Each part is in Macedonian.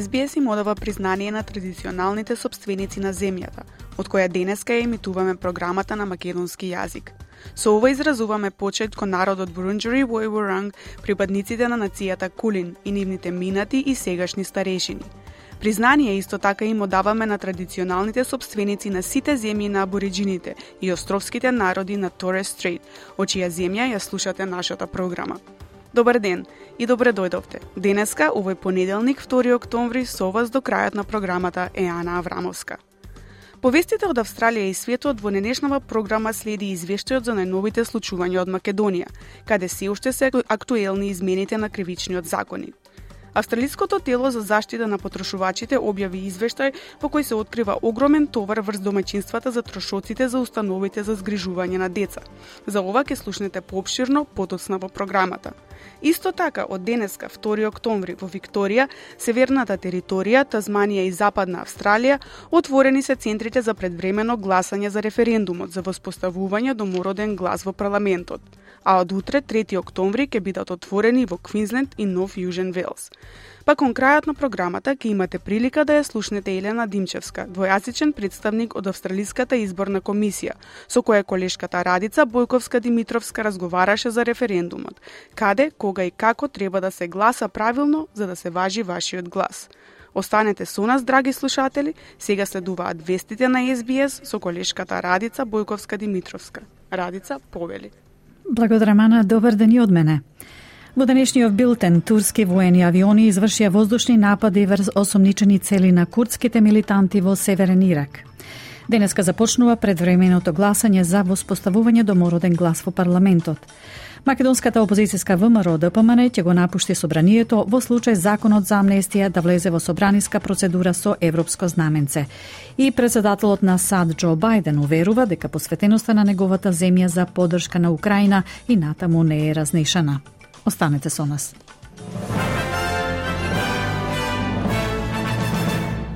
SBS им одава признание на традиционалните собственици на земјата, од која денеска ја емитуваме програмата на македонски јазик. Со ова изразуваме почет кон народот Бурунджери Војворанг, припадниците на нацијата Кулин и нивните минати и сегашни старешини. Признание исто така им одаваме на традиционалните собственици на сите земји на абориджините и островските народи на Торес Стрейт, о чија земја ја слушате нашата програма. Добар ден и добре дојдовте. Денеска, овој понеделник, 2 октомври, со вас до крајот на програмата е Ана Аврамовска. Повестите од Австралија и светот во денешнава програма следи извештајот за најновите случувања од Македонија, каде се уште се актуелни измените на кривичниот законик. Австралиското тело за заштита на потрошувачите објави извештај во кој се открива огромен товар врз домаќинствата за трошоците за установите за згрижување на деца. За ова ќе слушнете поопширно потоцна во програмата. Исто така, од денеска, 2 октомври, во Викторија, северната територија, Тазманија и Западна Австралија, отворени се центрите за предвремено гласање за референдумот за воспоставување домороден глас во парламентот а од утре, 3 октомври, ќе бидат отворени во Квинсленд и Нов Јужен Велс. Па кон крајот на програмата ќе имате прилика да ја слушнете Елена Димчевска, двојазичен представник од Австралиската изборна комисија, со која колешката Радица Бојковска Димитровска разговараше за референдумот, каде, кога и како треба да се гласа правилно за да се важи вашиот глас. Останете со нас, драги слушатели, сега следуваат вестите на СБС со колешката Радица Бојковска Димитровска. Радица, повели. Благодарам, Ана. Добар ден и од мене. Во денешниот билтен, турски воени авиони извршија воздушни напади врз осомничени цели на курдските милитанти во Северен Ирак. Денеска започнува предвременото гласање за воспоставување домороден глас во парламентот. Македонската опозицијска ВМРО ДПМН ќе го напушти собранието во случај законот за амнестија да влезе во собраниска процедура со европско знаменце. И председателот на САД Џо Бајден уверува дека посветеноста на неговата земја за поддршка на Украина и натаму не е разнишана. Останете со нас.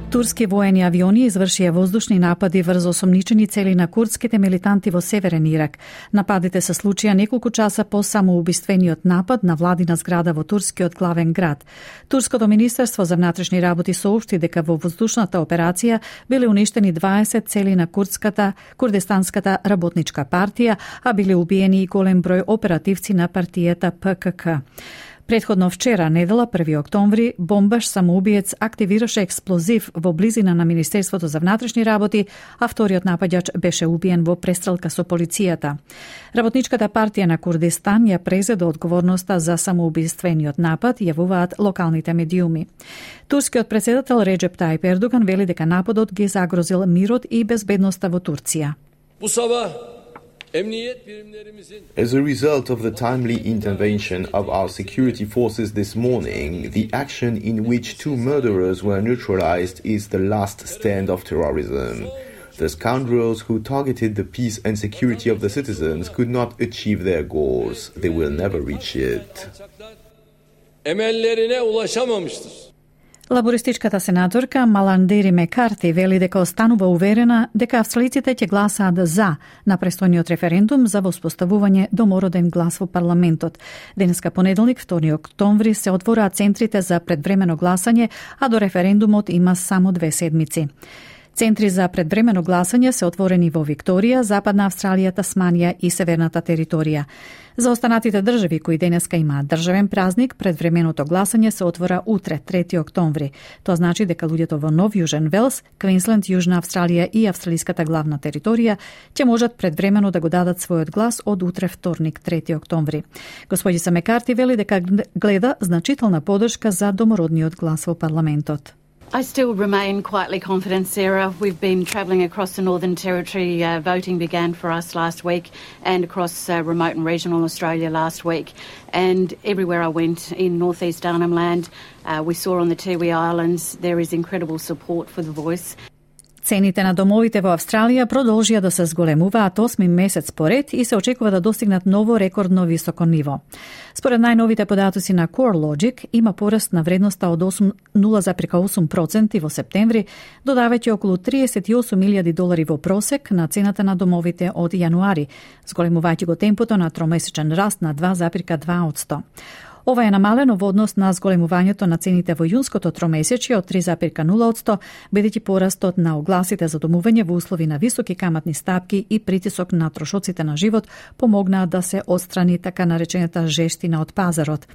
Турски воени авиони извршија воздушни напади врз осомничени цели на курдските милитанти во Северен Ирак. Нападите се случија неколку часа по самоубиствениот напад на владина зграда во турскиот главен град. Турското министерство за внатрешни работи соопшти дека во воздушната операција биле уништени 20 цели на курдската Курдестанската работничка партија, а биле убиени и голем број оперативци на партијата ПКК. Предходно вчера, недела 1 октомври, бомбаш самоубиец активираше експлозив во близина на Министерството за внатрешни работи, а вториот нападјач беше убиен во престрелка со полицијата. Работничката партија на Курдистан ја презе до одговорноста за самоубиствениот напад, јавуваат локалните медиуми. Турскиот председател Реджеп Тајп Ердоган вели дека нападот ги загрозил мирот и безбедноста во Турција. As a result of the timely intervention of our security forces this morning, the action in which two murderers were neutralized is the last stand of terrorism. The scoundrels who targeted the peace and security of the citizens could not achieve their goals. They will never reach it. Emellerine ulaşamamıştır. Лабористичката сенаторка Маландери Мекарти вели дека останува уверена дека австралиците ќе гласаат за на престојниот референдум за воспоставување домороден глас во парламентот. Денеска понеделник, 2 октомври, се отвораат центрите за предвремено гласање, а до референдумот има само две седмици. Центри за предвремено гласање се отворени во Викторија, Западна Австралија, Тасманија и Северната територија. За останатите држави кои денеска имаат државен празник, предвременото гласање се отвора утре, 3 октомври. Тоа значи дека луѓето во Нов Јужен Велс, Квинсленд, Јужна Австралија и австралиската главна територија ќе можат предвремено да го дадат својот глас од утре вторник, 3 октомври. Господи Самекарти вели дека гледа значителна поддршка за домородниот глас во парламентот. I still remain quietly confident, Sarah. We've been travelling across the Northern Territory. Uh, voting began for us last week and across uh, remote and regional Australia last week. And everywhere I went in northeast Arnhem Land, uh, we saw on the Tiwi Islands there is incredible support for the voice. Цените на домовите во Австралија продолжија да се зголемуваат осми месец поред и се очекува да достигнат ново рекордно високо ниво. Според најновите податоци на CoreLogic има пораст на вредноста од 0,8% во септември, додавајќи околу 38.000 долари во просек на цената на домовите од јануари, зголемувајќи го темпото на тромесечен раст на 2,2%. Ова е намалено во однос на зголемувањето на цените во јунското тромесечје од 3,0%, бидејќи порастот на огласите за домување во услови на високи каматни стапки и притисок на трошоците на живот помогнаа да се отстрани така наречената жештина од пазарот.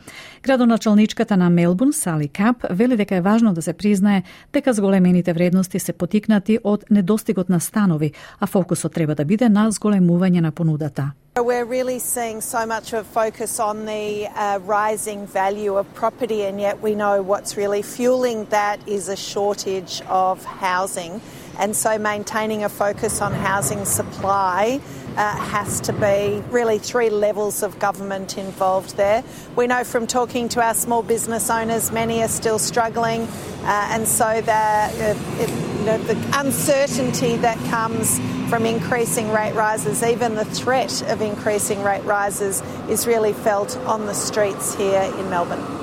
Градоначалничката на Мелбурн, Сали Кап, вели дека е важно да се признае дека зголемените вредности се потикнати од недостигот на станови, а фокусот треба да биде на зголемување на понудата. We're really seeing so much of focus on the uh, rising value of property, and yet we know what's really fueling that is a shortage of housing. And so, maintaining a focus on housing supply uh, has to be really three levels of government involved there. We know from talking to our small business owners, many are still struggling, uh, and so the, uh, it, you know, the uncertainty that comes from increasing rate rises, even the threat of increasing rate rises, is really felt on the streets here in Melbourne.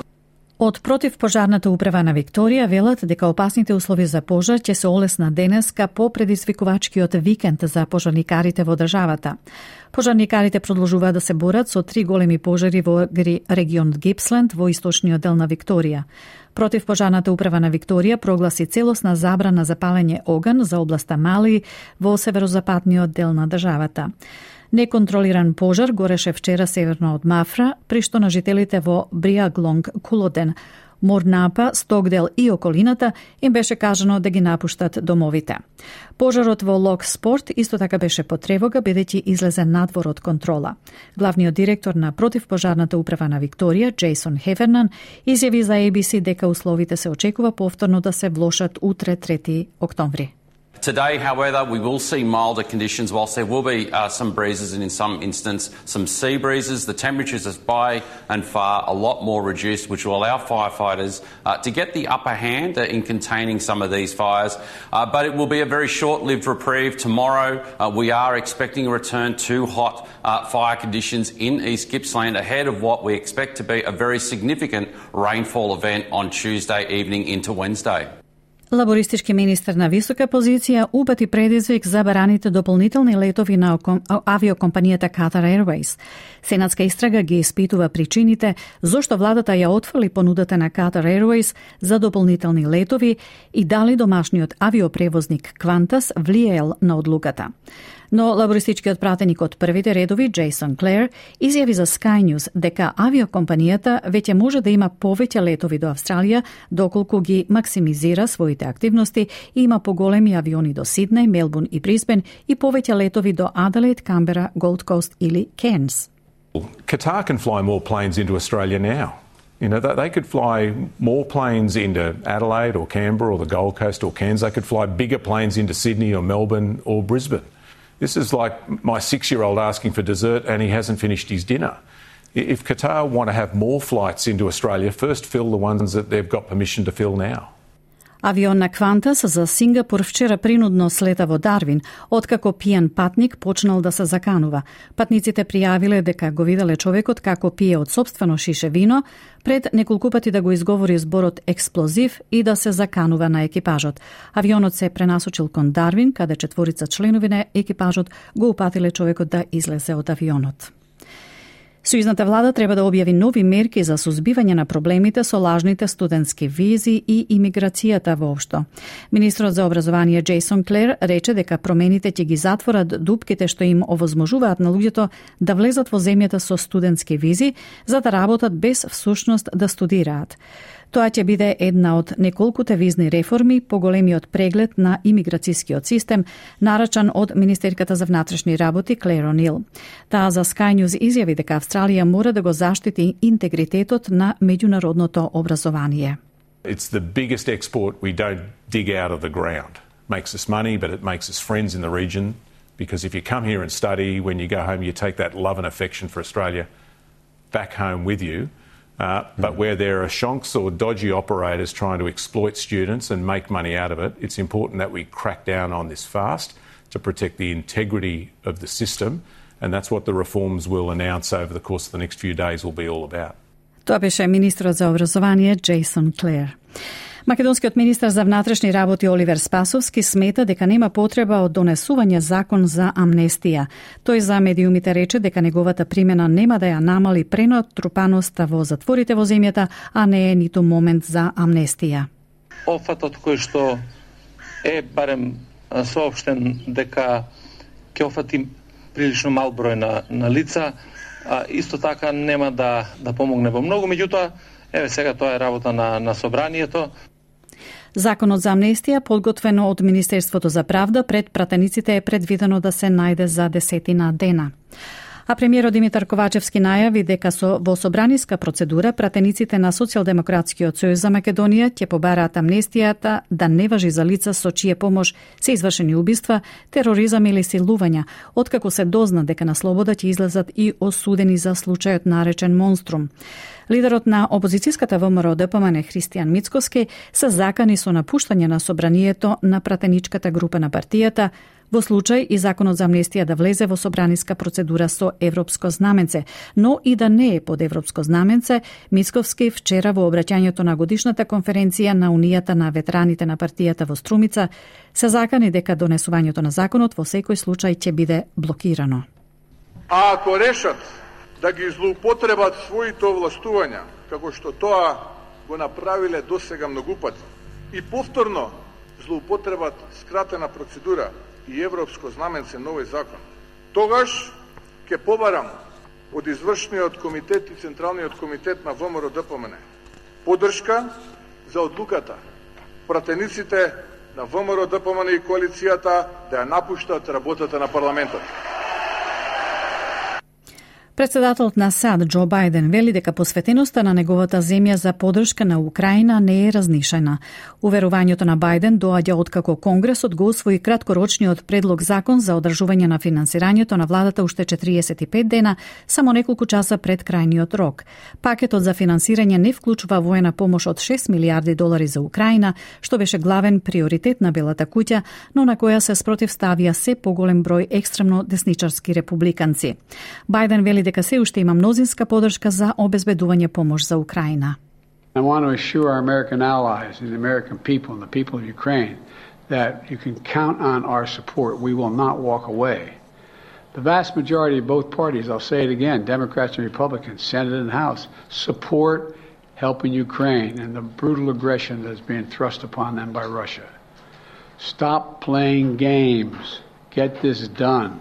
Од противпожарната управа на Викторија велат дека опасните услови за пожар ќе се олесна денеска по предизвикувачкиот викенд за пожарникарите во државата. Пожарникарите продолжуваат да се борат со три големи пожари во регионот Гипсленд во источниот дел на Викторија. Противпожарната управа на Викторија прогласи целосна забрана за палење оган за областа Мали во северозападниот дел на државата. Неконтролиран пожар гореше вчера северно од Мафра, при што на жителите во Бриаглонг, Кулоден, Морнапа, Стокдел и околината им беше кажано да ги напуштат домовите. Пожарот во Лок Спорт исто така беше потревога бидејќи излезе надвор од контрола. Главниот директор на противпожарната управа на Викторија, Джейсон Хевернан, изјави за ABC дека условите се очекува повторно да се влошат утре 3 октомври. Today, however, we will see milder conditions whilst there will be uh, some breezes and in some instance some sea breezes. The temperatures are by and far a lot more reduced, which will allow firefighters uh, to get the upper hand uh, in containing some of these fires. Uh, but it will be a very short-lived reprieve. Tomorrow, uh, we are expecting a return to hot uh, fire conditions in East Gippsland ahead of what we expect to be a very significant rainfall event on Tuesday evening into Wednesday. Лабористички министр на висока позиција упати предизвик за бараните дополнителни летови на авиокомпанијата Qatar Airways. Сенатска истрага ги испитува причините зошто владата ја отфрли понудата на Qatar Airways за дополнителни летови и дали домашниот авиопревозник Qantas влиел на одлуката. Но лабористичкиот пратеник од првите редови, Джейсон Клер, изјави за Sky News дека авиокомпанијата веќе може да има повеќе летови до Австралија, доколку ги максимизира своите активности и има поголеми авиони до Сиднеј, Мелбурн и Брисбен и повеќе летови до Аделаид, Камбера, Голд Кост или Кенс. Qatar can fly more planes into Australia now. You know, they could fly more planes into Adelaide or Canberra or the Gold Coast or Cairns. They could fly bigger planes into Sydney or Melbourne or Brisbane. This is like my six year old asking for dessert and he hasn't finished his dinner. If Qatar want to have more flights into Australia, first fill the ones that they've got permission to fill now. Авион на Квантас за Сингапур вчера принудно слета во Дарвин, откако пијан патник почнал да се заканува. Патниците пријавиле дека го виделе човекот како пие од собствено шише вино, пред неколку пати да го изговори зборот експлозив и да се заканува на екипажот. Авионот се пренасочил кон Дарвин, каде четворица членови на екипажот го упатиле човекот да излезе од авионот. Сојузната влада треба да објави нови мерки за сузбивање на проблемите со лажните студентски визи и имиграцијата воопшто. Министрот за образование Джейсон Клер рече дека промените ќе ги затворат дупките што им овозможуваат на луѓето да влезат во земјата со студентски визи за да работат без всушност да студираат. Тоа ќе биде една од неколкуте визни реформи по големиот преглед на имиграцијскиот систем, нарачан од Министерката за внатрешни работи Клер Онил. Таа за Sky News изјави дека Австралија мора да го заштити интегритетот на меѓународното образование. It's the biggest export we don't dig out of the ground. Makes us money, but it makes us friends in the region because if you come here and study, when you go home, you take that love and affection for Australia back home with you. Uh, but where there are shonks or dodgy operators trying to exploit students and make money out of it, it's important that we crack down on this fast to protect the integrity of the system. And that's what the reforms we'll announce over the course of the next few days will be all about. To Jason Clare. Македонскиот министр за внатрешни работи Оливер Спасовски смета дека нема потреба од донесување закон за амнестија. Тој за медиумите рече дека неговата примена нема да ја намали пренатрупаноста во затворите во земјата, а не е ниту момент за амнестија. Офатот кој што е барем соопштен дека ќе офати прилично мал број на, на лица, а, исто така нема да, да помогне во многу, меѓутоа, еве сега тоа е работа на, на собранието. Законот за амнестија, подготвено од Министерството за правда, пред пратениците е предвидено да се најде за десетина дена. А премиерот Димитар Ковачевски најави дека со во собраниска процедура пратениците на Социјалдемократскиот сојуз за Македонија ќе побараат амнестијата да не важи за лица со чие помош се извршени убиства, тероризам или силувања, откако се дозна дека на слобода ќе излезат и осудени за случајот наречен Монструм. Лидерот на опозицијската ВМРО ДПМН Христијан Мицкоски се закани со напуштање на собранието на пратеничката група на партијата, во случај и законот за амнестија да влезе во собраниска процедура со европско знаменце, но и да не е под европско знаменце, Мисковски вчера во обраќањето на годишната конференција на Унијата на ветераните на партијата во Струмица се закани дека донесувањето на законот во секој случај ќе биде блокирано. А ако решат да ги злоупотребат своите овластувања, како што тоа го направиле досега многу пати, и повторно злоупотребат скратена процедура и европско знаменце новој закон, тогаш ќе побарам од извршниот комитет и Централниот комитет на ВМРО ДПМН поддршка за одлуката пратениците на ВМРО ДПМН и коалицијата да ја напуштат работата на парламентот. Председателот на САД Џо Бајден вели дека посветеноста на неговата земја за подршка на Украина не е разнишена. Уверувањето на Бајден доаѓа откако Конгресот го усвои краткорочниот предлог закон за одржување на финансирањето на владата уште 45 дена, само неколку часа пред крајниот рок. Пакетот за финансирање не вклучува воена помош од 6 милиарди долари за Украина, што беше главен приоритет на Белата куќа, но на која се спротивставија се поголем број екстремно десничарски републиканци. Бајден вели дека се уште има мнозинска поддршка за обезбедување помош за Украина. I want to assure our American allies and the American people and the people of Ukraine that you can count on our support. We will not walk away. The vast majority of both parties, I'll say it again, Democrats and Republicans, Senate and House, support helping Ukraine and the brutal aggression that's being thrust upon them by Russia. Stop playing games. Get this done.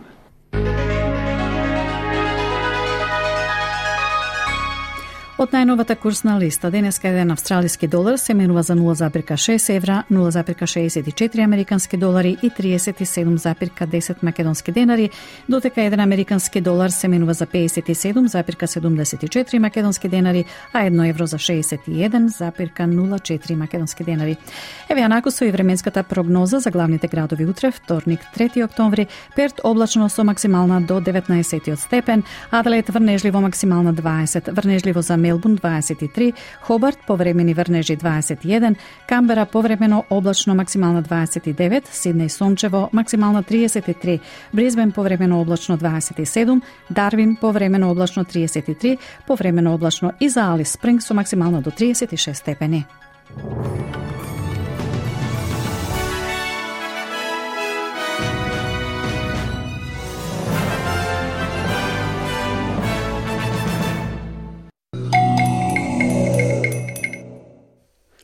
Од најновата курсна листа, денеска еден австралиски долар се менува за 0,6 евра, 0,64 американски долари и 37,10 македонски денари, дотека еден американски долар се менува за 57,74 македонски денари, а 1 евро за 61,04 македонски денари. Еве анако со и временската прогноза за главните градови утре, вторник, 3 октомври, Перт облачно со максимална до 19 степен, Аделаид врнежливо максимална 20, врнежливо за Мелбун 23, Хобарт повремени врнежи 21, Камбера повремено облачно максимална 29, Сиднеј сончево максимална 33, Бризбен повремено облачно 27, Дарвин повремено облачно 33, повремено облачно и за Алис Спринг со максимално до 36 степени.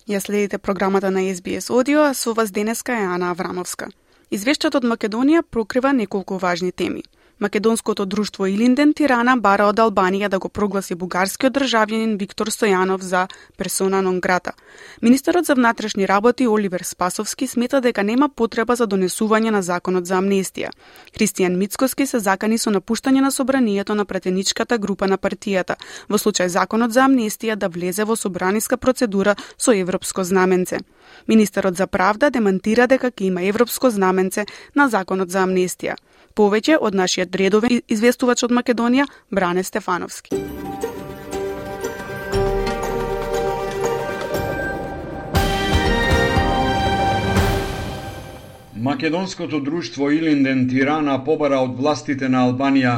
Ја следите програмата на SBS Audio, а со вас денеска е Ана Аврамовска. Извештајот од Македонија прокрива неколку важни теми. Македонското друштво Илинден Тирана бара од Албанија да го прогласи бугарскиот државјанин Виктор Стојанов за персона нон грата. Министерот за внатрешни работи Оливер Спасовски смета дека нема потреба за донесување на законот за амнестија. Христијан Мицкоски се закани со напуштање на собранието на претеничката група на партијата, во случај законот за амнестија да влезе во собраниска процедура со европско знаменце. Министерот за правда демантира дека ќе има европско знаменце на законот за амнестија. Повеќе од нашиот редовен известувач од Македонија, Бране Стефановски. Македонското друштво Илинден Тирана побара од властите на Албанија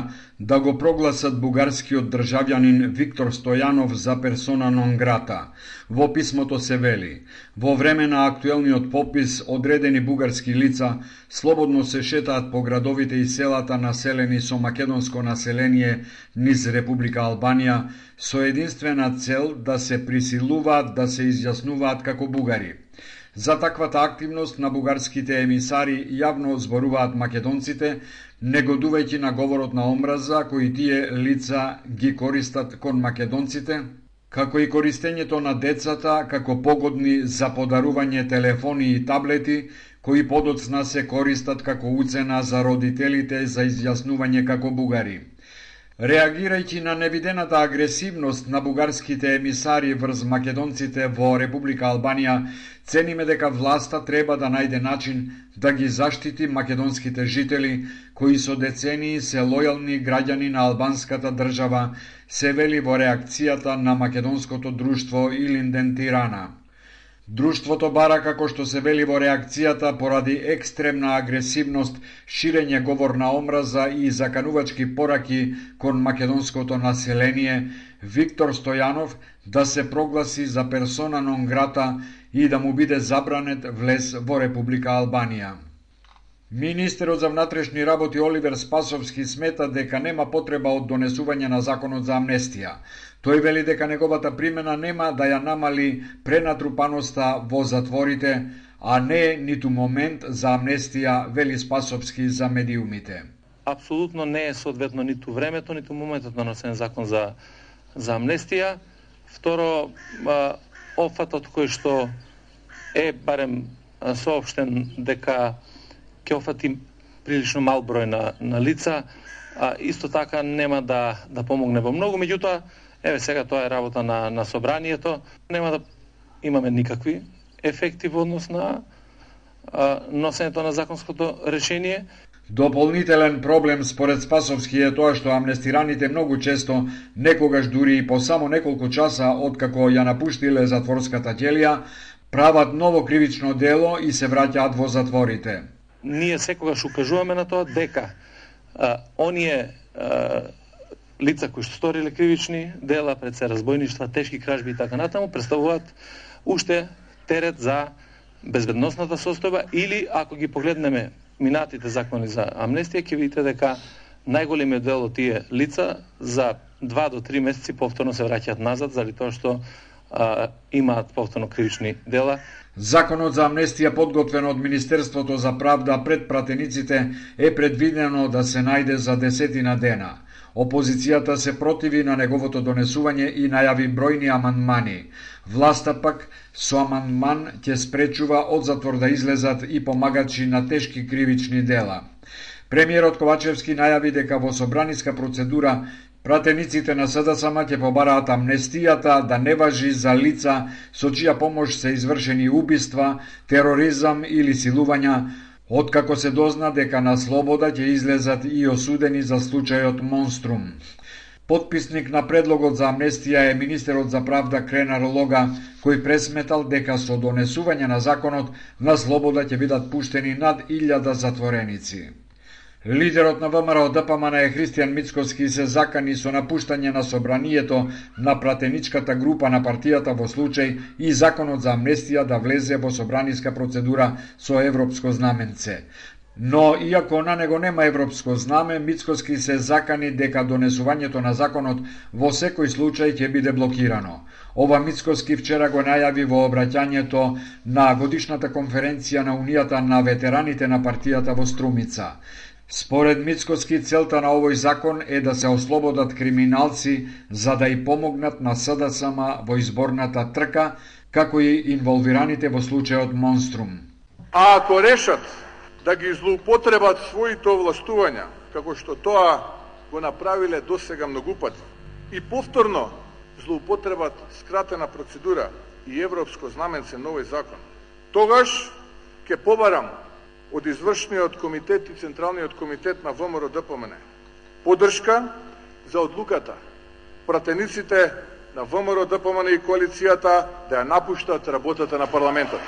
да го прогласат бугарскиот државјанин Виктор Стојанов за персона нон грата. Во писмото се вели: Во време на актуелниот попис одредени бугарски лица слободно се шетаат по градовите и селата населени со македонско население низ Република Албанија со единствена цел да се присилуваат да се изјаснуваат како бугари. За таквата активност на бугарските емисари јавно зборуваат македонците, негодувајќи на говорот на омраза кои тие лица ги користат кон македонците, како и користењето на децата како погодни за подарување телефони и таблети, кои подоцна се користат како уцена за родителите за изјаснување како бугари. Реагирајќи на невидената агресивност на бугарските емисари врз македонците во Република Албанија, цениме дека власта треба да најде начин да ги заштити македонските жители кои со децении се лојални граѓани на албанската држава, се вели во реакцијата на македонското друштво Илинден Тирана. Друштвото бара како што се вели во реакцијата поради екстремна агресивност, ширење говор на омраза и заканувачки пораки кон македонското население, Виктор Стојанов да се прогласи за персона нон грата и да му биде забранет влез во Република Албанија. Министерот за внатрешни работи Оливер Спасовски смета дека нема потреба од донесување на законот за амнестија. Тој вели дека неговата примена нема да ја намали пренатрупаноста во затворите, а не ниту момент за амнестија, вели Спасовски за медиумите. Апсолутно не е соодветно ниту времето, ниту моментот на носен закон за, за амнестија. Второ, офатот кој што е барем соопштен дека ќе офати прилично мал број на, на лица, а исто така нема да, да помогне во многу, меѓутоа, еве сега тоа е работа на, на собранието, нема да имаме никакви ефекти во однос на а, носењето на законското решение. Дополнителен проблем според Спасовски е тоа што амнестираните многу често, некогаш дури и по само неколку часа откако ја напуштиле затворската ќелија, прават ново кривично дело и се враќаат во затворите ние секогаш укажуваме на тоа дека а, оние а, лица кои што сториле кривични дела, пред се разбойништва, тешки кражби и така натаму, представуваат уште терет за безбедносната состојба или ако ги погледнеме минатите закони за амнестија, ќе видите дека најголемиот дел од тие лица за 2 до 3 месеци повторно се враќаат назад заради тоа што а, имаат повторно кривични дела Законот за амнестија подготвен од Министерството за правда пред пратениците е предвидено да се најде за десетина дена. Опозицијата се противи на неговото донесување и најави бројни аманмани. Власта пак со аманман ќе спречува од затвор да излезат и помагачи на тешки кривични дела. Премиерот Ковачевски најави дека во собраниска процедура Пратениците на СДСМ ќе побараат амнестијата да не важи за лица со чија помош се извршени убиства, тероризам или силувања, откако се дозна дека на слобода ќе излезат и осудени за случајот Монструм. Подписник на предлогот за амнестија е министерот за правда Кренар Лога, кој пресметал дека со донесување на законот на слобода ќе бидат пуштени над илјада затвореници. Лидерот на ВМРО ДПМН е Христијан Мицковски се закани со напуштање на собранието на пратеничката група на партијата во случај и законот за амнестија да влезе во собраниска процедура со европско знаменце. Но, иако на него нема европско знаме, Мицковски се закани дека донесувањето на законот во секој случај ќе биде блокирано. Ова Мицковски вчера го најави во обраќањето на годишната конференција на Унијата на ветераните на партијата во Струмица. Според Мицкоски, целта на овој закон е да се ослободат криминалци за да и помогнат на СДСМ во изборната трка, како и инволвираните во случајот Монструм. А ако решат да ги злоупотребат своите овластувања, како што тоа го направиле до сега многу пати, и повторно злоупотребат скратена процедура и европско знаменце на овој закон, тогаш ќе побарам од извршниот комитет и Централниот комитет на ВМРО да ДПМН поддршка за одлуката пратениците на ВМРО да ДПМН и коалицијата да ја напуштат работата на парламентот.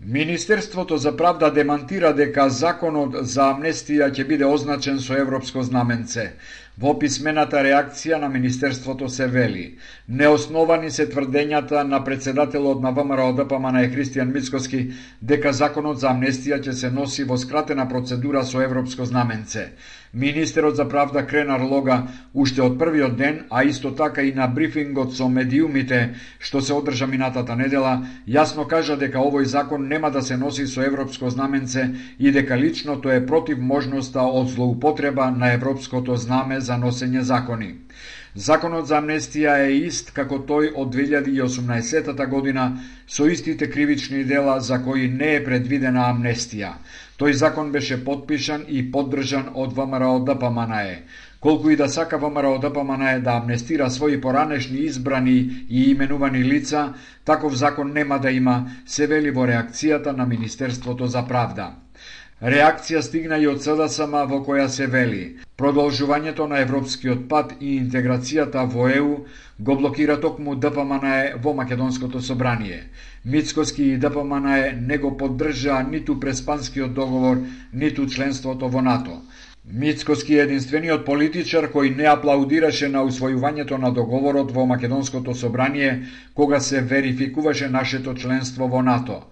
Министерството за правда демантира дека законот за амнестија ќе биде означен со европско знаменце. Во писмената реакција на Министерството се вели Неосновани се тврдењата на председателот на ВМРО ДПМН Христијан Мицкоски дека законот за амнестија ќе се носи во скратена процедура со европско знаменце. Министерот за правда Кренар Лога уште од првиот ден, а исто така и на брифингот со медиумите што се одржа минатата недела, јасно кажа дека овој закон нема да се носи со европско знаменце и дека лично тоа е против можноста од злоупотреба на европското знаме за носење закони. Законот за амнестија е ист како тој од 2018 година со истите кривични дела за кои не е предвидена амнестија. Тој закон беше подпишан и поддржан од ВМРО ДПМНЕ. Колку и да сака ВМРО ДПМНЕ да амнестира своји поранешни избрани и именувани лица, таков закон нема да има, се вели во реакцијата на Министерството за правда. Реакција стигна и од СДСМ во која се вели продолжувањето на европскиот пат и интеграцијата во ЕУ го блокира токму ДПМНЕ во Македонското собрание. Мицкоски и ДПМНЕ не го поддржаа ниту преспанскиот договор, ниту членството во НАТО. Мицкоски е единствениот политичар кој не аплаудираше на усвојувањето на договорот во Македонското собрание кога се верификуваше нашето членство во НАТО.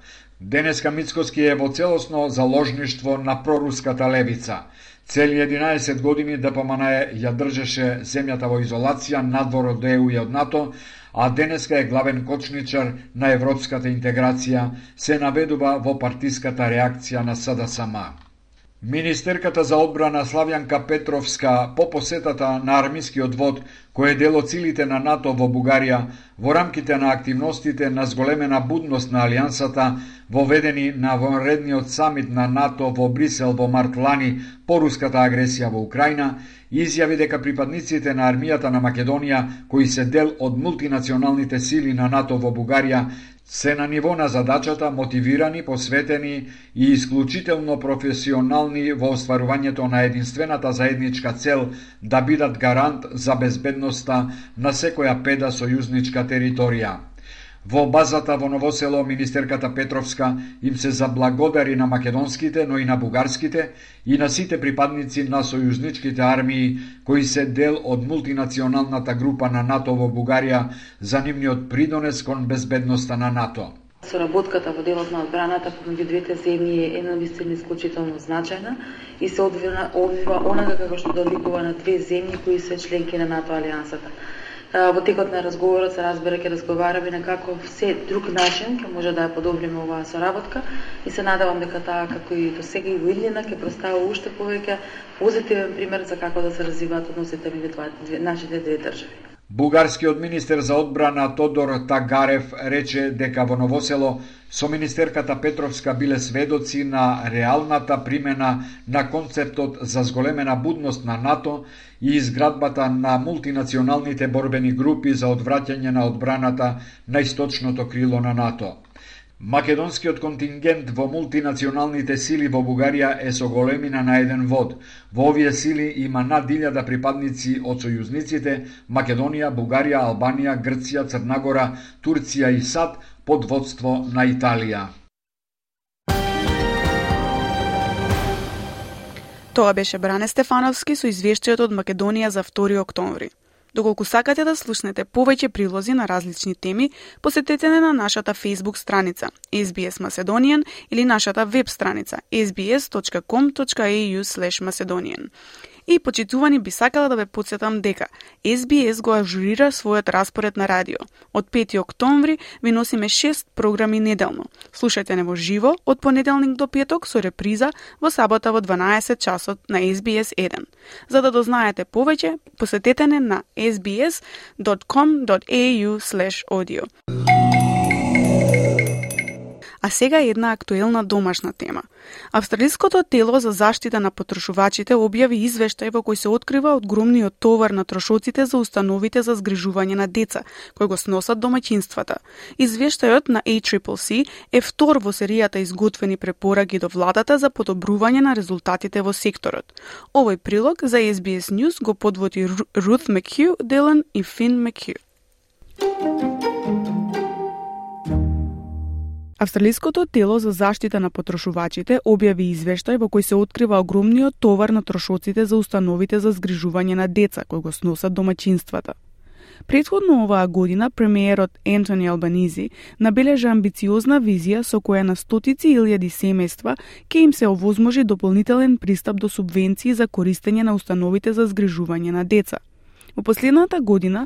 Денеска Мицкоски е во целосно заложништво на проруската левица. Цели 11 години ДПМН ја држеше земјата во изолација надвор од ЕУ и од НАТО, а денеска е главен кочничар на европската интеграција, се наведува во партиската реакција на СДСМ. Министерката за одбрана Славјанка Петровска по посетата на армискиот вод, кој е дел од силите на НАТО во Бугарија, во рамките на активностите на зголемена будност на Алијансата, воведени на вонредниот самит на НАТО во Брисел во март лани по руската агресија во Украина, изјави дека припадниците на армијата на Македонија, кои се дел од мултинационалните сили на НАТО во Бугарија, се на ниво на задачата мотивирани, посветени и исклучително професионални во остварувањето на единствената заедничка цел да бидат гарант за безбедноста на секоја педа сојузничка територија. Во базата во Новосело министерката Петровска им се заблагодари на македонските, но и на бугарските и на сите припадници на сојузничките армии кои се дел од мултинационалната група на НАТО во Бугарија за нивниот придонес кон безбедноста на НАТО. Соработката во делот на одбраната помеѓу двете земји е едновистина исклучително значајна и се одвива, одвива онака како што доликува на две земји кои се членки на НАТО алијансата во текот на разговорот се разбира ќе разговараме на како се друг начин ќе може да ја подобриме оваа соработка и се надевам дека таа како и до сега и во иднина ќе представи уште повеќе позитивен пример за како да се развиваат односите меѓу нашите две држави. Бугарскиот министер за одбрана Тодор Тагарев рече дека во Новосело со министерката Петровска биле сведоци на реалната примена на концептот за зголемена будност на НАТО и изградбата на мултинационалните борбени групи за одвраќање на одбраната на источното крило на НАТО. Македонскиот контингент во мултинационалните сили во Бугарија е со големина на еден вод. Во овие сили има над 1000 припадници од сојузниците Македонија, Бугарија, Албанија, Грција, Црнагора, Турција и САД под водство на Италија. Тоа беше Бране Стефановски со извештајот од Македонија за 2 октомври. Доколку сакате да слушнете повеќе прилози на различни теми, посетете на нашата Facebook страница SBS Macedonian или нашата веб страница sbs.com.au/macedonian. И почитувани би сакала да ве подсетам дека SBS го ажурира својот распоред на радио. Од 5 октомври ви носиме 6 програми неделно. Слушајте не во живо од понеделник до петок со реприза во сабота во 12 часот на SBS 1. За да дознаете повеќе, посетете не на sbs.com.au/audio. А сега една актуелна домашна тема. Австралиското тело за заштита на потрошувачите објави извештај во кој се открива огромниот товар на трошоците за установите за згрижување на деца, кои го сносат домаќинствата. Извештајот на ACCC е втор во серијата изготвени препораки до владата за подобрување на резултатите во секторот. Овој прилог за SBS News го подводи Рут Мекхю Делан и Фин Мекхю. Австралиското тело за заштита на потрошувачите објави извештај во кој се открива огромниот товар на трошоците за установите за згрижување на деца кои го сносат домаќинствата. Предходно оваа година премиерот Ентони Албанизи набележа амбициозна визија со која на стотици илјади семејства ќе им се овозможи дополнителен пристап до субвенции за користење на установите за згрижување на деца – Во последната година,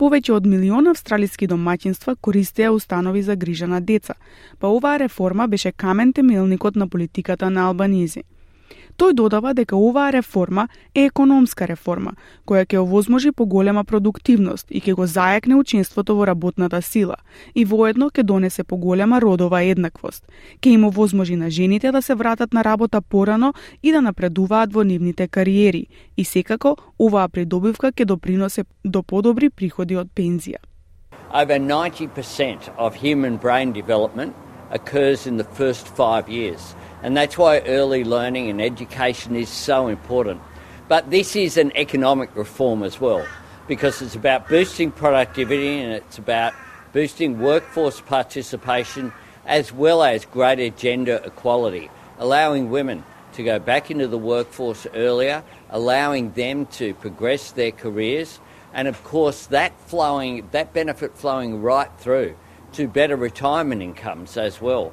повеќе од милион австралиски домаќинства користеа установи за грижа на деца, па оваа реформа беше камен темелникот на политиката на Албанизи. Тој додава дека оваа реформа е економска реформа, која ќе овозможи поголема продуктивност и ќе го зајакне учинството во работната сила и воедно ќе донесе поголема родова еднаквост. Ќе им овозможи на жените да се вратат на работа порано и да напредуваат во нивните кариери и секако оваа придобивка ќе доприносе до подобри приходи од пензија. Over 90% of human brain development occurs in the first five years. And that's why early learning and education is so important. But this is an economic reform as well, because it's about boosting productivity and it's about boosting workforce participation as well as greater gender equality, allowing women to go back into the workforce earlier, allowing them to progress their careers, and of course that flowing that benefit flowing right through to better retirement incomes as well.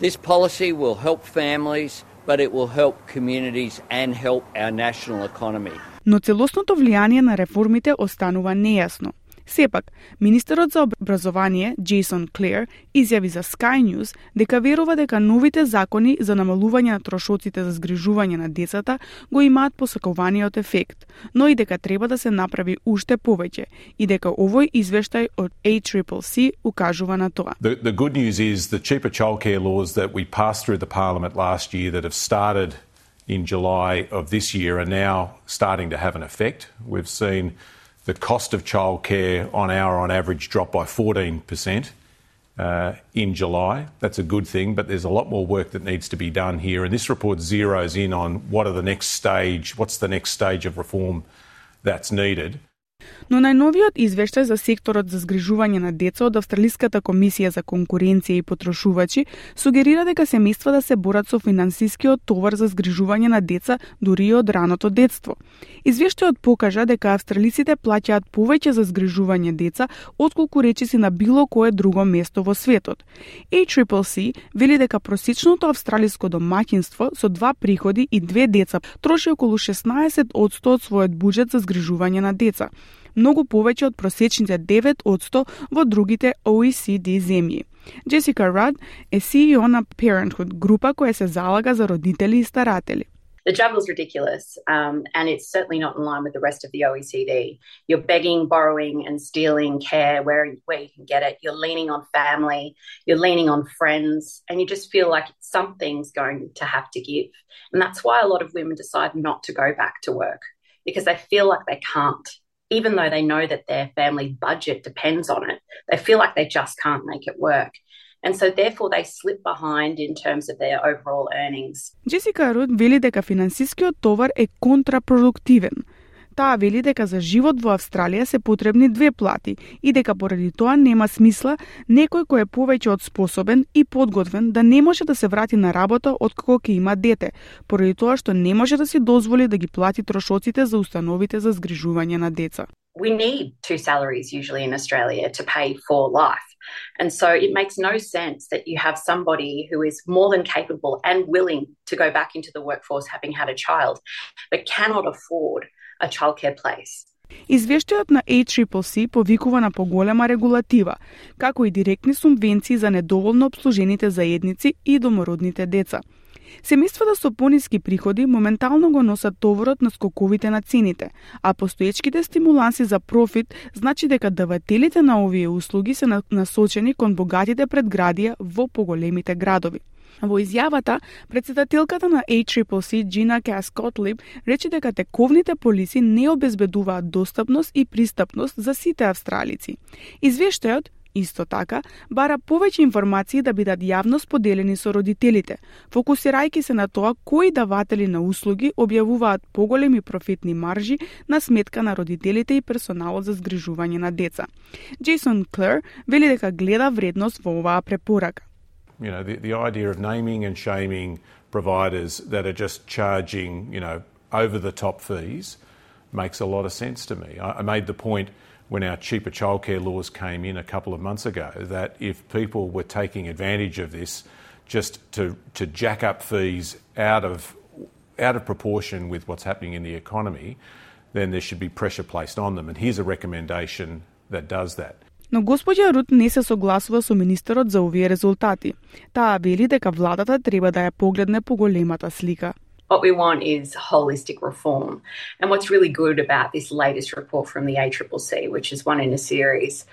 This policy will help families, but it will help communities and help our national economy. Но целосното влијание на реформите останува нејасно. Сепак, министерот за образование Джейсон Клер изјави за Sky News дека верува дека новите закони за намалување на трошоците за згрижување на децата го имаат посакуваниот ефект, но и дека треба да се направи уште повеќе и дека овој извештај од ACCC укажува на тоа. The, the good news is the cheaper childcare laws that we passed through the parliament last year that have started in July of this year are now starting to have an effect. We've seen the cost of childcare on hour on average dropped by 14% uh, in July. That's a good thing, but there's a lot more work that needs to be done here. And this report zeroes in on what are the next stage, what's the next stage of reform that's needed. Но најновиот извештај за секторот за згрижување на деца од Австралиската комисија за конкуренција и потрошувачи сугерира дека семејства да се борат со финансискиот товар за згрижување на деца дури и од раното детство. Извештајот покажа дека австралиците плаќаат повеќе за згрижување деца отколку речиси на било кое друго место во светот. ACCC вели дека просечното австралиско домаќинство со два приходи и две деца троши околу 16 од својот буџет за згрижување на деца многу повеќе од просечните 9 во другите OECD земји. Джесика Рад е CEO на Parenthood, група која се залага за родители и старатели. The job is ridiculous, um, and it's certainly not in line with the rest of the OECD. You're begging, borrowing, and stealing care where, where you can get it. You're leaning on family, you're leaning on friends, and you just feel like something's going to have to give. And that's why a lot of women decide not to go back to work because they feel like they can't even though they know that their family budget depends on it, they feel like they just can't make it work. And so therefore they slip behind in terms of their overall earnings. Джесика Руд вели дека финансискиот товар е контрапродуктивен. Таа вели дека за живот во Австралија се потребни две плати и дека поради тоа нема смисла некој кој е повеќе од способен и подготвен да не може да се врати на работа откако ќе има дете, поради тоа што не може да си дозволи да ги плати трошоците за установите за згрижување на деца. we need two salaries usually in Australia to pay for life. And so it makes no sense that you have somebody who is more than capable and willing to go back into the workforce having had a child, but cannot afford a childcare place. Извештајот на ACCC повикува на поголема регулатива, како и директни субвенции за недоволно обслужените заедници и домородните деца – Семејствата со пониски приходи моментално го носат товарот на скоковите на цените, а постоечките стимуланси за профит значи дека давателите на овие услуги се насочени кон богатите предградија во поголемите градови. Во изјавата, председателката на ACCC Джина Каскотлип рече дека тековните полиси не обезбедуваат достапност и пристапност за сите австралици. Извештајот Исто така, бара повеќе информации да бидат јавно споделени со родителите, фокусирајќи се на тоа кои даватели на услуги објавуваат поголеми профитни маржи на сметка на родителите и персоналот за згрижување на деца. Джейсон Клер вели дека гледа вредност во оваа препорака. You know, the, the idea of naming and shaming providers that are just charging, you know, over the top fees makes a lot of sense to me. I, I made the point when our cheaper childcare laws came in a couple of months ago that if people were taking advantage of this just to, to jack up fees out of, out of proportion with what's happening in the economy, then there should be pressure placed on them. And here's a recommendation that does that. Но господја Рут не се согласува со министерот за овие резултати. Таа вели дека владата треба да ја погледне поголемата слика. What we want is holistic reform. And what's really good about this latest report from the ACCC, which is one in a series,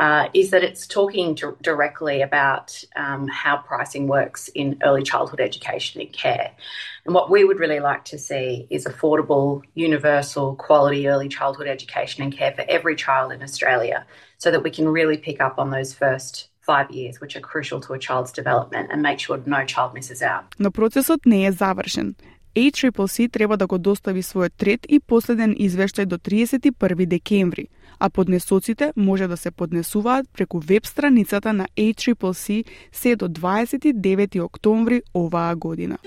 uh, is that it's talking to directly about um, how pricing works in early childhood education and care. And what we would really like to see is affordable, universal, quality early childhood education and care for every child in Australia so that we can really pick up on those first five years, which are crucial to a child's development and make sure no child misses out. Но процесот не е завршен. ACCC треба да го достави својот трет и последен извештај до 31 декември, а поднесоците може да се поднесуваат преку веб страницата на ACCC се до 29 октомври оваа година.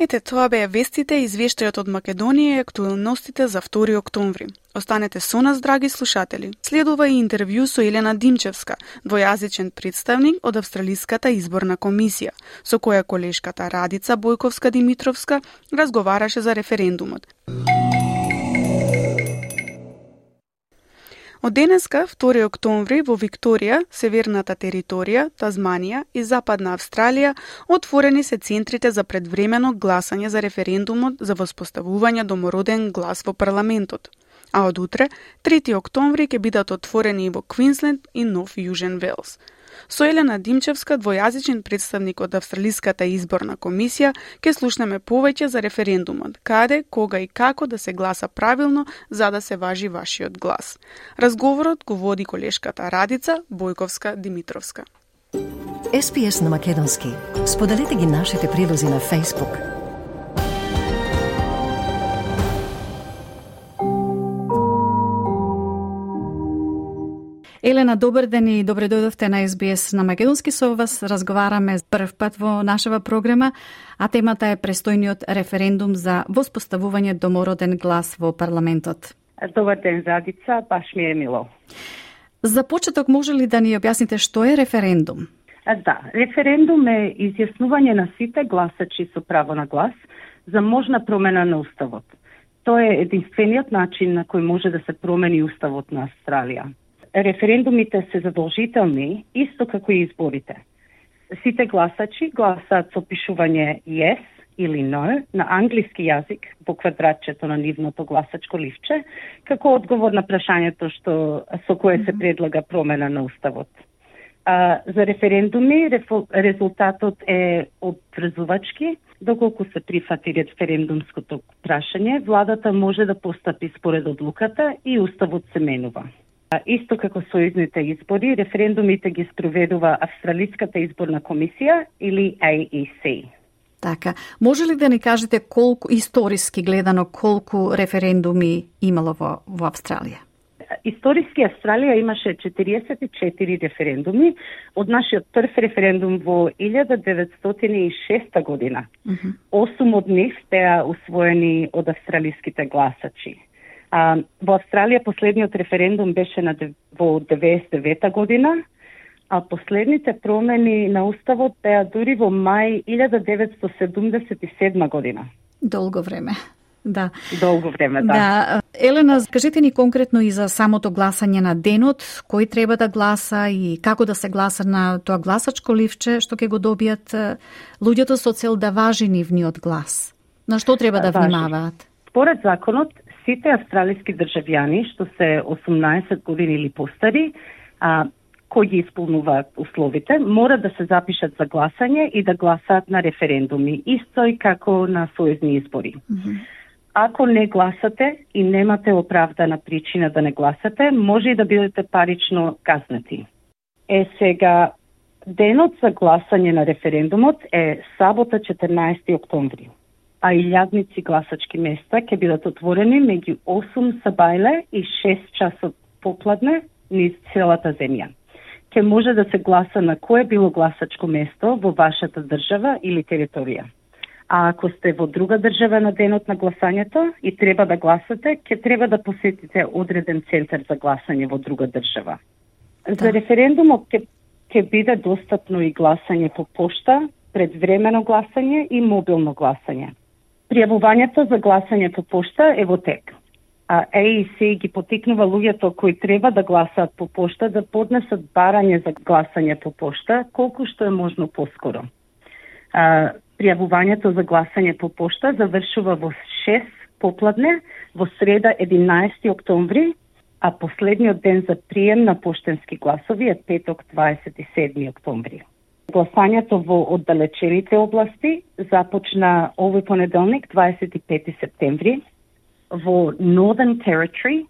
Ете, тоа беа вестите и извештајот од Македонија и актуелностите за 2 октомври. Останете со нас, драги слушатели. Следува и интервју со Елена Димчевска, двојазичен представник од Австралиската изборна комисија, со која колешката Радица Бојковска-Димитровска разговараше за референдумот. Од денеска, 2 октомври, во Викторија, Северната територија, Тазманија и Западна Австралија, отворени се центрите за предвремено гласање за референдумот за воспоставување домороден глас во парламентот. А од утре, 3 октомври, ќе бидат отворени и во Квинсленд и Нов Јужен Велс – Со Елена Димчевска, двојазичен представник од Австралиската изборна комисија, ќе слушнеме повеќе за референдумот, каде, кога и како да се гласа правилно за да се важи вашиот глас. Разговорот го води колешката Радица Бојковска-Димитровска. SPS на Македонски. Споделете ги нашите прилози на Facebook – Елена, добар ден и добре дојдовте на СБС на Македонски. Со вас разговараме прв пат во нашава програма, а темата е престојниот референдум за воспоставување домороден глас во парламентот. Добар ден, Задица, баш ми е мило. За почеток може ли да ни објасните што е референдум? Да, референдум е изјаснување на сите гласачи со право на глас за можна промена на уставот. Тоа е единствениот начин на кој може да се промени уставот на Австралија референдумите се задолжителни, исто како и изборите. Сите гласачи гласаат со пишување yes или no на англиски јазик во квадратчето на нивното гласачко ливче, како одговор на прашањето што со кое се предлага промена на уставот. А, за референдуми резултатот е обврзувачки, доколку се прифати референдумското прашање, владата може да постапи според одлуката и уставот се менува. Исто како сојузните избори, референдумите ги спроведува Австралиската изборна комисија или AEC. Така, може ли да ни кажете колку историски гледано колку референдуми имало во, во Австралија? историски Австралија имаше 44 референдуми од нашиот прв референдум во 1906 година. Осум од нив беа усвоени од австралиските гласачи. А, во Австралија последниот референдум беше на, во 99 година, а последните промени на уставот беа дури во мај 1977 година. Долго време. Да. Долго време, да. Да. Елена, кажете ни конкретно и за самото гласање на денот, кој треба да гласа и како да се гласа на тоа гласачко ливче што ќе го добијат луѓето со цел да важи нивниот глас. На што треба да внимаваат? Според законот, сите австралиски државјани што се 18 години или постари, а, кои ги исполнуваат условите, мора да се запишат за гласање и да гласаат на референдуми, исто и како на сојузни избори. Mm -hmm. Ако не гласате и немате оправдана причина да не гласате, може и да бидете парично казнати. Е сега, денот за гласање на референдумот е сабота 14 октомври, а илјадници гласачки места ќе бидат отворени меѓу 8 сабајле и 6 часот попладне низ целата земја. Ке може да се гласа на кое било гласачко место во вашата држава или територија. А ако сте во друга држава на денот на гласањето и треба да гласате, ќе треба да посетите одреден центар за гласање во друга држава. Да. За референдумот ќе ќе биде достапно и гласање по пошта, предвремено гласање и мобилно гласање. Пријавувањето за гласање по пошта е во тек. А AEC ги потикнува луѓето кои треба да гласаат по пошта да поднесат барање за гласање по пошта колку што е можно поскоро. А, Пријавувањето за гласање по пошта завршува во 6 попладне во среда 11 октомври, а последниот ден за прием на поштенски гласови е петок 27 октомври. Гласањето во оддалечените области започна овој понеделник 25 септември во Northern Territory,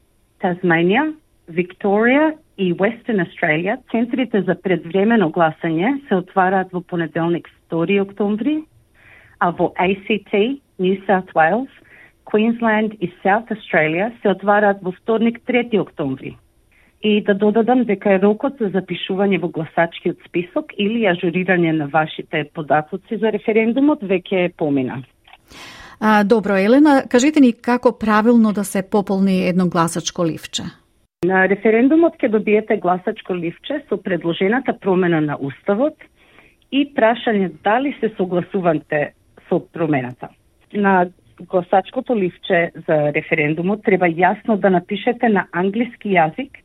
Tasmania, Victoria и Western Australia, центрите за предвремено гласање се отвараат во понеделник 2 октомври, а во ACT, New South Wales, Queensland и South Australia се отвараат во вторник 3 октомври. И да додадам дека е рокот за запишување во гласачкиот список или ажурирање на вашите податоци за референдумот веќе помина. А, добро, Елена, кажете ни како правилно да се пополни едно гласачко ливче? На референдумот ќе добиете гласачко ливче со предложената промена на Уставот и прашање дали се согласувате со промената. На гласачкото ливче за референдумот треба јасно да напишете на англиски јазик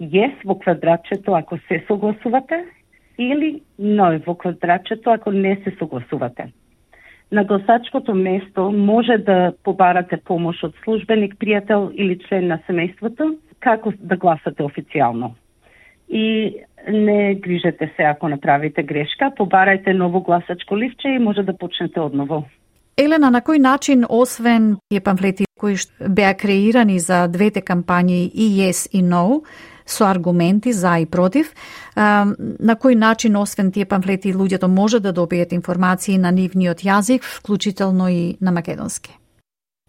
јес во квадратчето ако се согласувате или НО во квадратчето ако не се согласувате. На гласачкото место може да побарате помош од службеник, пријател или член на семејството како да гласате официјално. И не грижете се ако направите грешка, побарајте ново гласачко ливче и може да почнете одново. Елена, на кој начин, освен тие памфлети кои беа креирани за двете кампањи и Yes и No, со аргументи за и против, на кој начин, освен тие памфлети, луѓето може да добијат информации на нивниот јазик, вклучително и на македонски?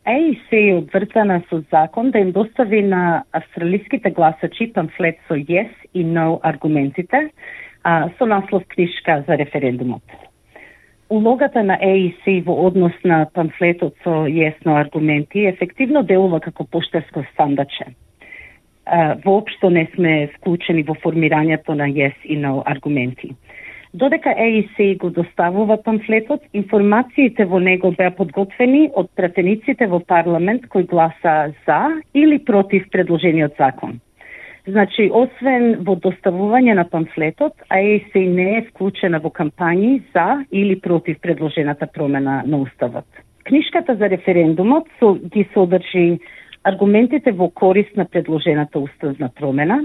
AEC е обврзана со закон да им достави на австралиските гласачи памфлет со yes и no аргументите, а, со наслов книжка за референдумот. Улогата на AEC во однос на памфлетот со yes no аргументи ефективно делува како поштарско стандаче. Воопшто не сме вклучени во формирањето на yes и no аргументи. Додека AEC го доставува памфлетот, информациите во него беа подготвени од пратениците во парламент кои гласа за или против предложениот закон. Значи, освен во доставување на памфлетот, AEC не е вклучена во кампањи за или против предложената промена на Уставот. Книжката за референдумот со, ги содржи аргументите во корист на предложената уставна промена,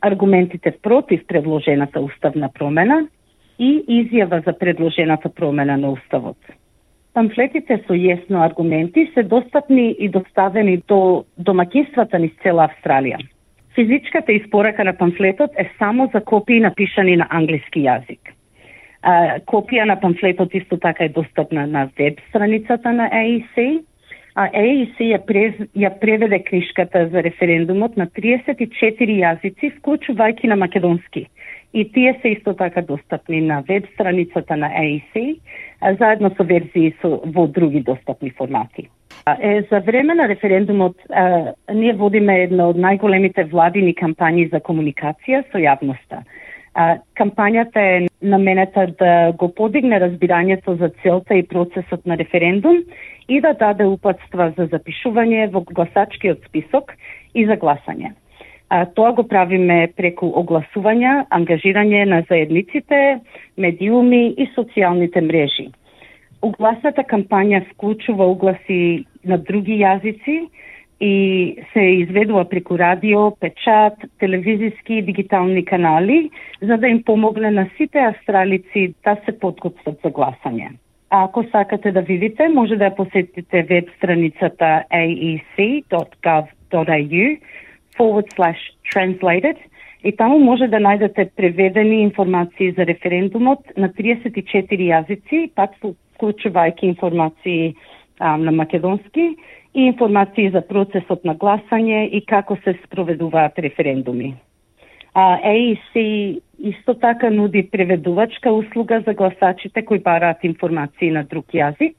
аргументите против предложената уставна промена и изјава за предложената промена на Уставот. Памфлетите со јесно аргументи се достапни и доставени до домакинствата низ цела Австралија. Физичката испорака на памфлетот е само за копии напишани на англиски јазик. А, копија на памфлетот исто така е достапна на веб страницата на AEC, ЕИС ја, през, ја преведе книжката за референдумот на 34 јазици, вклучувајќи на македонски. И тие се исто така достапни на веб страницата на ЕИС, заедно со верзии со, во други достапни формати. Е, за време на референдумот е, ние водиме една од најголемите владини кампањи за комуникација со јавноста. А, кампањата е наменета да го подигне разбирањето за целта и процесот на референдум и да даде упатства за запишување во гласачкиот список и за гласање. А, тоа го правиме преку огласувања, ангажирање на заедниците, медиуми и социјалните мрежи. Угласната кампања вклучува угласи на други јазици и се изведува преку радио, печат, телевизиски и дигитални канали, за да им помогне на сите австралици да се подготват за гласање. Ако сакате да видите, може да ја посетите веб страницата aec.gov.au forward slash translated и таму може да најдете преведени информации за референдумот на 34 јазици, пак вклучувајќи информации а, на македонски и информации за процесот на гласање и како се спроведуваат референдуми. А AEC исто така нуди преведувачка услуга за гласачите кои бараат информации на друг јазик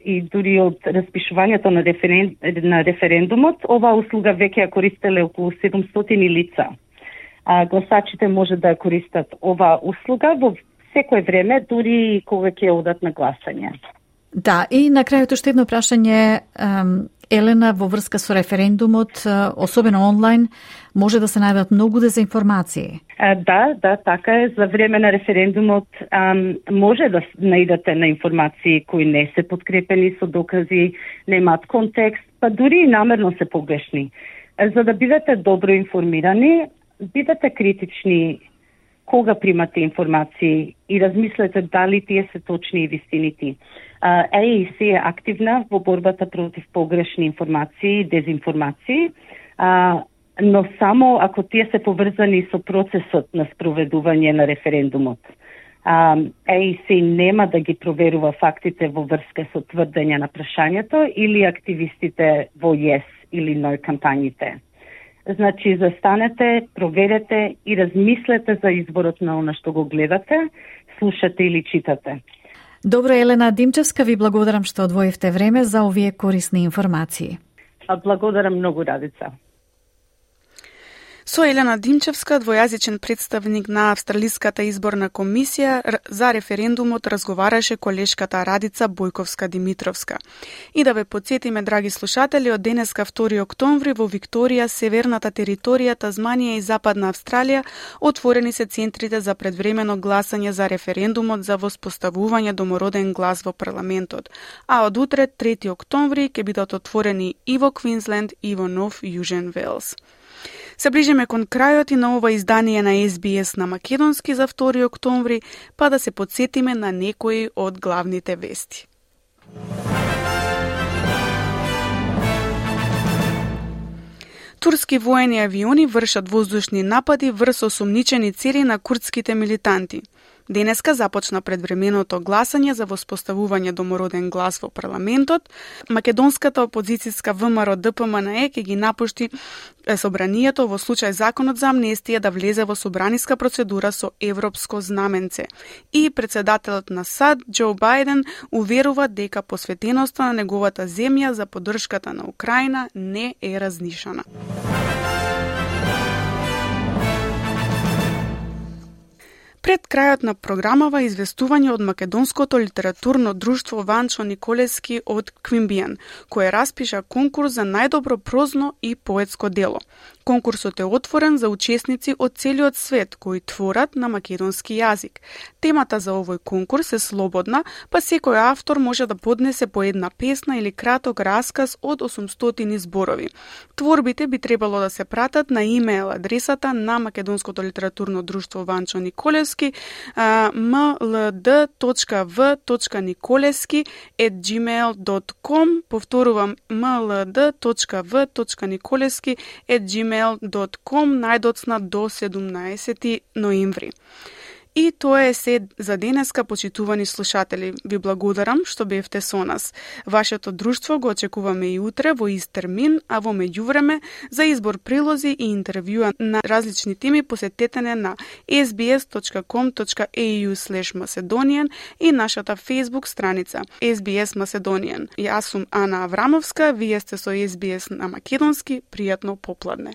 и дури од распишувањето на, референ... на референдумот, оваа услуга веќе ја користеле околу 700 лица. А гласачите може да користат оваа услуга во секое време, дури и кога ќе одат на гласање. Да, и на крајот уште едно прашање, Елена, во врска со референдумот, особено онлайн, може да се најдат многу дезинформации. Да, да, така е. За време на референдумот ам, може да најдете на информации кои не се подкрепени со докази, немаат контекст, па дури и намерно се погрешни. За да бидете добро информирани, бидете критични кога примате информации и размислете дали тие се точни и вистинити. ЕИС е активна во борбата против погрешни информации и дезинформации, а, но само ако тие се поврзани со процесот на спроведување на референдумот. ЕИС нема да ги проверува фактите во врска со тврдења на прашањето или активистите во ЕС или НОЙ кампањите. Значи, застанете, проверете и размислете за изборот на она што го гледате, слушате или читате. Добро, Елена Димчевска, ви благодарам што одвоивте време за овие корисни информации. Благодарам многу, Радица. Со Елена Димчевска, двојазичен представник на Австралиската изборна комисија за референдумот разговараше колешката Радица Бојковска-Димитровска. И да ве подсетиме, драги слушатели, од денеска 2 октомври во Викторија, северната територија, Тазманија и Западна Австралија отворени се центрите за предвремено гласање за референдумот за воспоставување домороден глас во парламентот. А од утре, 3 октомври, ќе бидат отворени и во Квинсленд и во Нов Јужен Велс. Се ближиме кон крајот и на ова издание на SBS на Македонски за 2 октомври, па да се подсетиме на некои од главните вести. Турски воени авиони вршат воздушни напади врз осумничени цели на курдските милитанти – Денеска започна предвременото гласање за воспоставување домороден глас во парламентот. Македонската опозицијска ВМРО ДПМНЕ ќе ги напушти собранието во случај законот за амнестија да влезе во собраниска процедура со европско знаменце. И председателот на САД, Џо Бајден, уверува дека посветеноста на неговата земја за поддршката на Украина не е разнишана. Пред крајот на програмава известување од Македонското литературно друштво Ванчо Николески од Квимбијан, кое распиша конкурс за најдобро прозно и поетско дело. Конкурсот е отворен за учесници од целиот свет кои творат на македонски јазик. Темата за овој конкурс е слободна, па секој автор може да поднесе по една песна или краток расказ од 800 зборови. Творбите би требало да се пратат на имейл адресата на Македонското литературно друштво Ванчо Николевски mld.v.николевски@gmail.com повторувам mld.v.николевски@gmail gmail.com најдоцна до 17 ноември. И тоа е се за денеска, почитувани слушатели. Ви благодарам што бевте со нас. Вашето друштво го очекуваме и утре во ист термин, а во меѓувреме за избор прилози и интервјуа на различни теми посетете на sbs.com.au macedonian и нашата Facebook страница SBS Macedonian. Јас сум Ана Аврамовска, вие сте со SBS на Македонски. Пријатно попладне.